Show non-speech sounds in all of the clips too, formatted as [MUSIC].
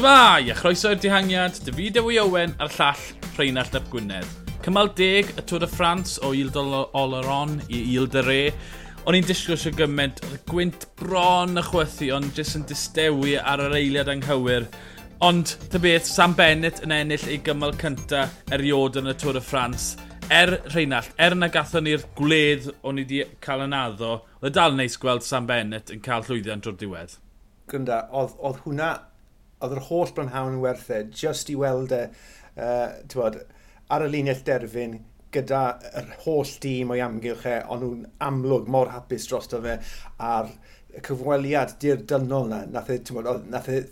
Shmai! A chroeso i'r dihangiad, David Ewy Owen a'r llall Rheinald Ap Gwynedd. Cymal deg y Tôr y Ffrans o Ile Oleron i Ile de Re. O'n i'n disgwyl sy'n gymaint, oedd y gwynt bron y chwythu, ond jyst yn distewi ar yr eiliad anghywir. Ond, dy beth, Sam Bennett yn ennill ei gymal cynta eriod yn y Tôr y Ffrans. Er Rheinald, er na gathon ni'r gwledd o'n i wedi cael yn addo, oedd e dal neis gweld Sam Bennett yn cael llwyddiant drwy'r diwedd. Gymda, oedd, oedd hwnna oedd yr holl brynhawn yn werth e, just i weld e, uh, bod, ar y linell derfyn, gyda yr holl dîm o'i amgylch e, ond nhw'n amlwg mor hapus drosto fe a'r cyfweliad dirdynol na, nath e, bod, nath e,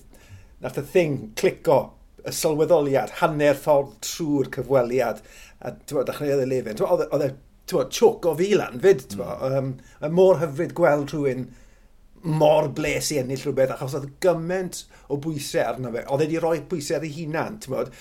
nath e thing clico y sylweddoliad, hanner ffordd trwy'r cyfweliad, a bod, dechreuodd e y lefen. Oedd e, e choco fi lan fyd, mm. um, mor hyfryd gweld rhywun mor bles i ennill rhywbeth, achos oedd gymaint o bwysau arno fe. Oedd wedi rhoi bwysau ar ei hunan, ti'n bod?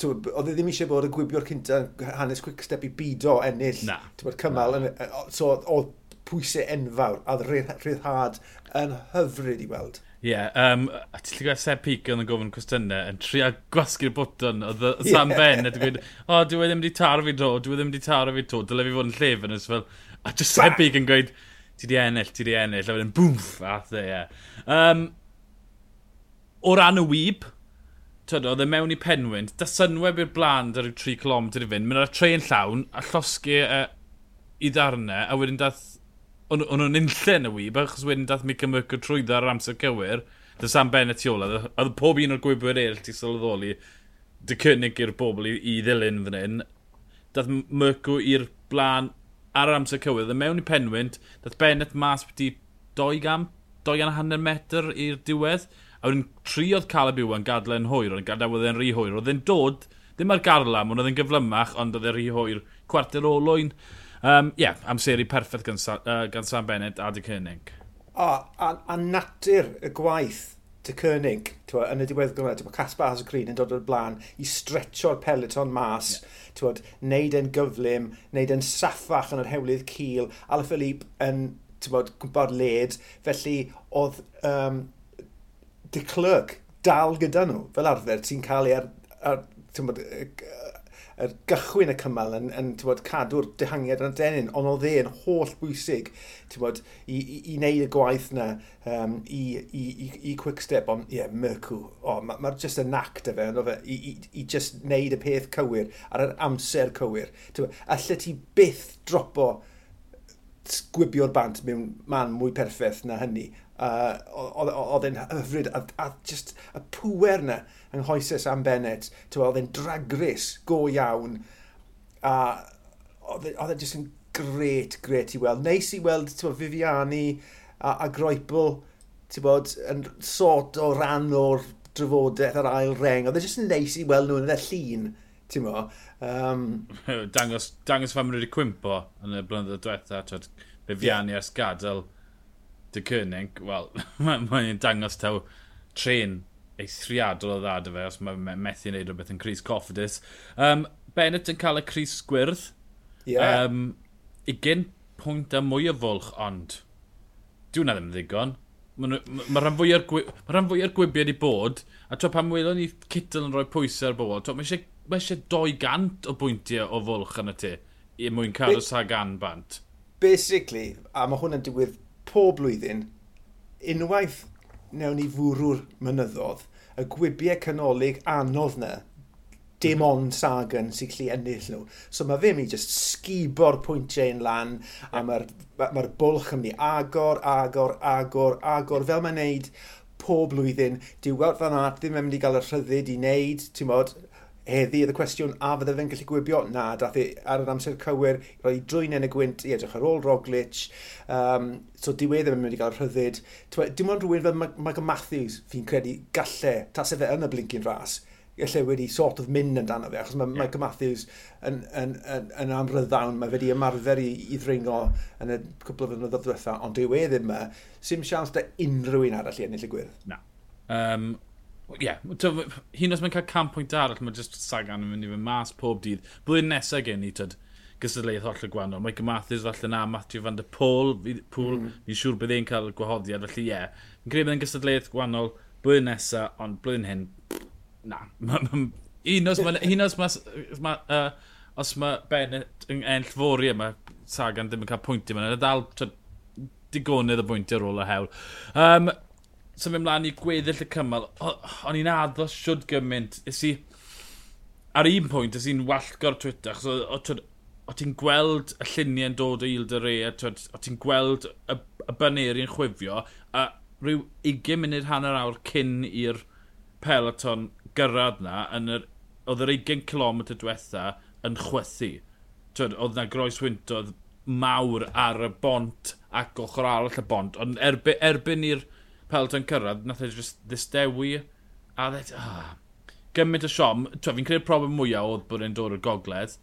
Oedd e ddim eisiau bod y gwibio'r cynta hanes quick step i bido ennill. Na. Bod, cymal. Na. So, oedd pwysau enfawr, a oedd rhyddhad yn hyfryd i weld. Ie, yeah, um, a ti'n lle llygo Seb Pico yn gofyn cwestiynau yn trio gwasgu'r bwtwn o the, Sam yeah. Ben a dwi'n gweud, o, oh, e dwi wedi mynd i taro fi dro, dwi wedi mynd i taro fi to, dylai fi fod yn llef yn ysfel. A just Seb Pico yn gweud, ti di ennill, ti di ennill, a wedyn bwmff, a the, ie. Yeah. Um, o ran y wyb, tyd, oedd e mewn i penwynt, dysynweb i'r blaen dar yw 3 km i fynd, mynd ar y trei'n llawn, a llosgu uh, e, i ddarnau, a wedyn dath, o'n nhw'n unllen y wyb, achos wedyn dath mi cymryd trwyddo ar amser cywir, dy Sam Bennett i ola, oedd pob un o'r gwybwyr eraill ti sylweddoli, dy cynnig i'r bobl i, i ddilyn fan hyn, dath Myrcw i'r blaen ar yr amser cywydd, yn mewn i penwynt, dath Bennett mas wedi 2,5 metr i'r diwedd, a wedyn triodd Caleb yn gadle yn hwyr, ond gadle oedd e'n rhy hwyr. Oedd e'n dod, ddim ar garlam, ond oedd e'n gyflymach, ond oedd e'n rhy hwyr. Cwarter olwyn. Um, yeah, amseru perffaith gan, uh, gan Sam Bennett a Dick Hennig. O, a, a natur y gwaith to Cernig, twa, yn y diwedd gwrdd, twa, Casper Hasgreen yn dod o'r blaen i stretcho'r peleton mas, yeah. neud e'n gyflym, neud e'n saffach yn yr hewlydd cil, Alaphilippe yn bod, gwybod led, felly oedd um, de Clerc dal gyda nhw, fel arfer, ti'n cael ei ar, ar, er gychwyn y cymal yn, yn bod, cadw'r dehangiad yn y denyn, ond oedd e'n holl bwysig bod, i, i, i wneud y gwaith yna um, i, i, i, i quick step, ond ie, yeah, Mercw, oh, mae'r ma just y nac dy fe, fe i, i, i just wneud y peth cywir ar yr amser cywir. Bod, allet ti byth dropo gwibio'r bant mewn man mwy perffaith na hynny. Uh, oedd e'n hyfryd, a, a just y pwer na yng nghoeses am Bennett, oedd e'n dragris go iawn, a oedd e, e just yn gret, gret i weld. Neis i weld tywa, Viviani a, a Groipel, bod, yn sort o ran o'r drafodaeth ar ail reng. Oedd e just yn neis i weld nhw yn y e llun ti'n mo. Um... dangos, dangos fan wedi cwympo yn y blynyddoedd diwetha, twyd, fe fiannu yeah. ers gadael dy cynnig, wel, mae'n [LAUGHS] ma dangos taw tren eithriadol o ddad o fe, os mae methu wneud rhywbeth yn Cris Coffidus. Um, Bennett yn cael y Cris Gwyrdd. Yeah. Um, 20 pwynt a mwy o fwlch, ond dwi'n ddim yn ddigon. Mae ma rhan fwy o'r gwybiad i bod, a tro pan welon ni Cytl yn rhoi pwysau ar bobl, tro mae eisiau mae eisiau 200 o bwyntiau o fwlch yn y ti i mwyn cael cadw Sagan bant. Basically, a mae hwn yn digwydd pob blwyddyn, unwaith newn ni fwrw'r mynyddodd, y gwibiau canolig anodd na, dim mhm. ond Sagan sy'n gallu ennill nhw. So mae fe mi jyst sgibo'r pwyntiau yn lan, a mae'r ma, ma bwlch yn mynd i agor, agor, agor, agor, fel mae'n neud pob blwyddyn. Diw Wout Van Aert ddim yn mynd i gael y rhyddid i wneud, ti'n modd, heddi oedd y cwestiwn a fydde fe'n gallu gwybio Na, dath e ar yr amser cywir, roi drwy'n yn y gwynt i edrych ar ôl Roglic. Um, so diwedd ddim yn mynd i gael rhyddid. Dim ond rhywun fel Michael Matthews fi'n credu gallai tas e fe yn y blincyn ras gallai wedi sort of mynd amdano fe, achos mae yeah. Michael Matthews yn, yn, yn, yn amryddawn, mae wedi ymarfer i, i ddringo yn y cwbl o flynyddoedd diwetha, ond dwi wedi yma, sy'n siawns da unrhyw un arall i ennill y gwirth. Na. Um, ie, yeah, hyn os mae'n cael cam pwynt arall, mae jyst Sagan yn mynd i fy mas pob dydd. Blwyddyn nesaf gen i, tyd, gysylltaidd holl y gwahanol. Mae Mathis falle na, Matthew van der Pôl, Pôl, mm. Mm-hmm. fi'n siŵr bydd e'n cael gwahoddiad, felly ie. Yeah. Fi'n credu bydd e'n gysylltaidd gwahanol blwyddyn nesaf, ond blwyddyn hyn, na. [LAUGHS] un os mae, un os mae, ma, uh, os mae Bennett yn enll fori yma, Sagan ddim yn cael pwyntiau yma, dal digonydd o bwyntiau ar ôl y hewl. Um, symud mlaen i gweddill y cymal, o'n i'n addo siwd gymaint. Ys i, ar un pwynt, ys i'n wallgo'r Twitter, achos o ti'n gweld y lluniau'n dod o Ilda Re, o ti'n gweld y, y baneri'n chwifio, a rhyw 20 munud hanner awr cyn i'r peloton gyrraedd na, yn yr, oedd yr 20 km diwetha yn chwythu. Twyd, oedd na groes wyntodd mawr ar y bont ac ochr arall y bont, ond erbyn, erbyn i'r pelton cyrraedd, nath e just ddistewi, a dde, ah, gymaint o siom. Fi'n credu'r problem mwyaf oedd bod e'n dod o'r gogledd,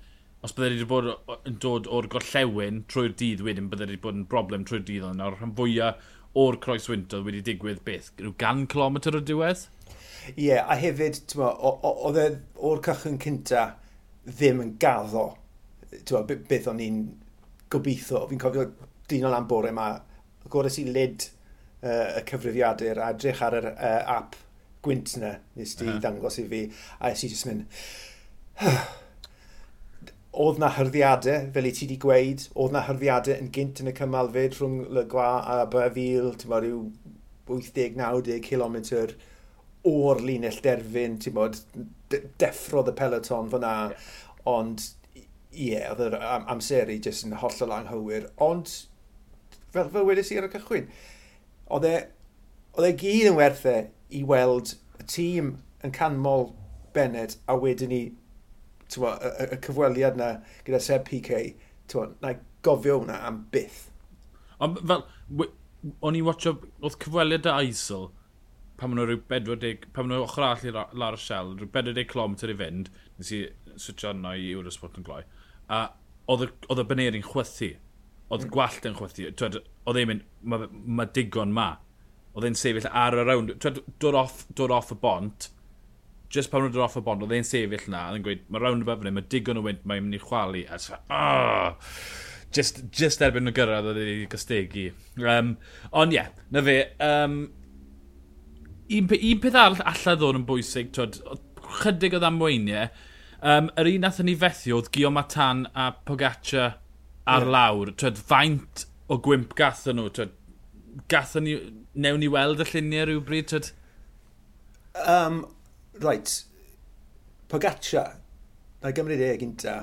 os bydde wedi bod yn dod o'r gorllewin trwy'r dydd wedyn, bydde wedi bod yn broblem trwy'r dydd ond Nawr, rhan fwyaf o'r croes wyntodd wedi digwydd beth, rhyw gan kilometr o diwedd? Ie, yeah, a hefyd, oedd e o'r cychwyn cynta ddim yn gaddo twa, beth o'n i'n gobeithio. Fi'n cofio dyn o lan bore yma, agores i lid uh, y cyfrifiadur a edrych ar yr uh, app gwynt yna nes di uh -huh. ddangos i fi a es i jyst mynd [SIGHS] oedd na hyrddiadau fel i ti wedi gweud oedd na hyrddiadau yn gynt yn y cymal fyd rhwng Le Gwa a Bafil ti'n bod rhyw 80-90 km o'r linell derfyn ti'n bod deffrodd y peloton fyna yeah. ond ie yeah, oedd yr amseru jyst yn hollol anghywir ond fel, fel wedes i ar y cychwyn Oedd e, oedd e gyd yn werth e i weld y tîm yn canmol Bennett a wedyn ni twa, y, y, cyfweliad na gyda Seb PK, twa, na gofio hwnna am byth. Ond fel, o'n i'n watcho, oedd cyfweliad y Aisl, pan maen nhw rhyw 40, pan maen nhw ochr all i lar y siel, rhyw 40 km i fynd, nes i switcho arno i Eurosport yn gloi, a oedd y, y chwythu oedd gwallt yn chwythu. Oedd e'n mynd, mae ma digon ma. Oedd e'n sefyll ar y rawn. Dod off, dod off y bont, just pan nhw'n dod off y bont, oedd e'n sefyll na, oedd e'n gweud, mae rawn y bafnau, mae digon o wynt, mae'n mynd i chwalu. A sef, oh! Just, just erbyn nhw gyrraedd oedd e'n gystegu. Um, ond ie, yeah, na fe, um, un, un peth arall allai ddod yn bwysig, twyd, chydig o ddamweiniau, um, yr un nath ni fethu oedd Gio Matan a Pogaccia ar yeah. lawr. Twed, faint o gwymp gatho nhw? Twed, gatho ni, newn ni weld y lluniau rhywbryd? Twed? Um, right. Pogaccia, na gymryd e gynta,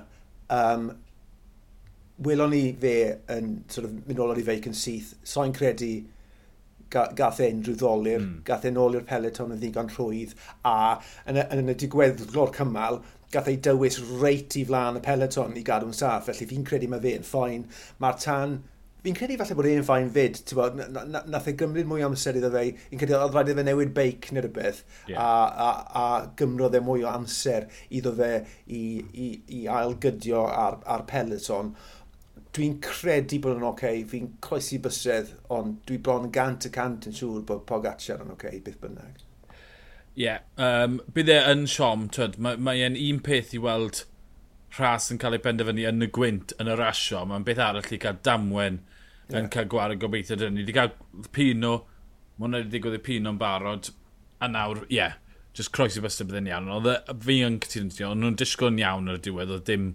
um, welon ni fe yn sort of, mynd ôl ar ei feic yn syth. so'n credu gath e unrhyw ddolir, mm. gath e nôl i'r peleton yn ddigon rhwydd, a yn y, yn y digweddglo'r cymal, gath ei dywys reit i flaen y peleton i gadw'n saff, felly fi'n credu mae fe'n ffain. Mae'r tan, fi'n credu falle bod e'n ffain fyd, bod, nath e gymryd mwy o amser iddo fe, fi'n credu oedd rhaid iddo fe newid beic neu rhywbeth, yeah. a, a, a gymrodd e mwy o amser iddo fe i, i, i ailgydio ar, ar peleton dwi'n credu bod yn oce, okay. fi'n coesi bysedd, ond dwi bron gant y cant yn siŵr bod Pogacar yn oce, okay, byth bynnag. Ie, yeah, um, bydd e yn siom, twyd, mae, mae e'n un peth i weld rhas yn cael ei benderfynu yn y gwynt, yn y rasio, mae'n beth arall i cael damwen yeah. yn cael gwared gobeithio dyn ni. Wedi cael Pino, mae hwnna wedi digwydd i pino yn barod, a nawr, ie, yeah, just croesi bysedd byddai'n iawn. Oedd e, fi yn cytuno, ond nhw'n disgwyl yn iawn ar y diwedd, oedd dim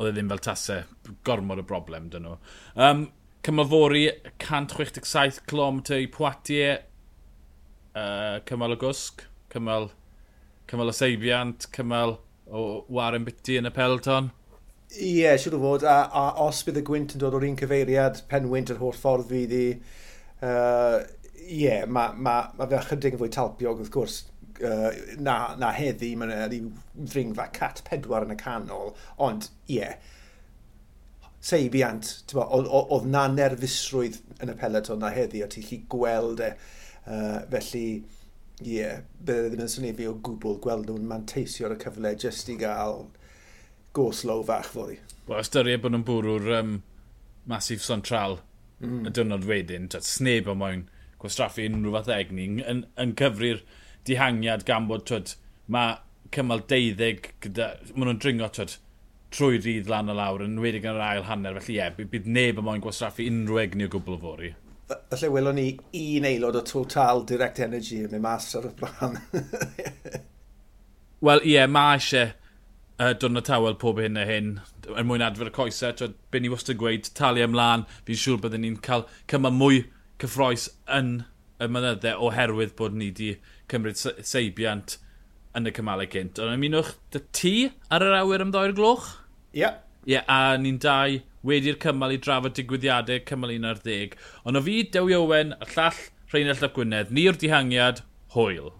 oedd e ddim fel tasau. Gormod o broblem dyn nhw. Um, Cymafori 167 km i Poitiers. Uh, cymal o gwsg, cymal, cymal o seibiant, cymal o Warren Bitty yn y pelton. Ie, yeah, siwr o fod. A, a os bydd y gwynt yn dod o'r un cyfeiriad, pen wynt yr holl ffordd fydd i... Ie, uh, yeah, mae ma, ma fe chydig yn fwy talpiog wrth gwrs uh, na, na heddi, mae'n yna rhyw ddringfa cat pedwar yn y canol, ond ie, yeah, seibiant, oedd na nerfusrwydd yn y peleton na heddi, a ti'n lli gweld e. Uh, felly, ie, yeah, bydde ddim yn syniad fi o gwbl gweld nhw'n manteisio ar y cyfle jyst i gael goslow fach fwy. Wel, ystyried bod nhw'n bwrw'r um, masif central mm. y dynod wedyn, sneb o moyn gwastraffu unrhyw fath egni, yn, yn cyfri'r dihangiad gan bod twyd, mae cymal deuddeg gyda, maen nhw'n dringo twyd, trwy rydd lan y lawr yn wedi gan yr ail hanner, felly ie, yeah, bydd neb yn moyn gwasraffu unrhyw egni o gwbl o fori. Felly welon ni un aelod o Total Direct Energy yn mynd mas ar y blaen. [LAUGHS] Wel, ie, yeah, mae eisiau uh, dwrnod tawel pob hyn a hyn, er mwyn adfer y coesau, twyd, be ni wastad gweud, talu ymlaen, fi'n siŵr byddwn ni'n cael cyma mwy cyffroes yn y mynydde oherwydd bod ni wedi cymryd seibiant yn y cymalau gynt. Ond ymunwch dy ti ar yr awyr am ddoi'r gloch? Ie. Yeah. Ie, yeah, a ni'n dau wedi'r cymal i drafod digwyddiadau cymal 11. Ond o fi, Dewi Owen, a llall Rheinald Ap Gwynedd, ni'r dihangiad, hwyl.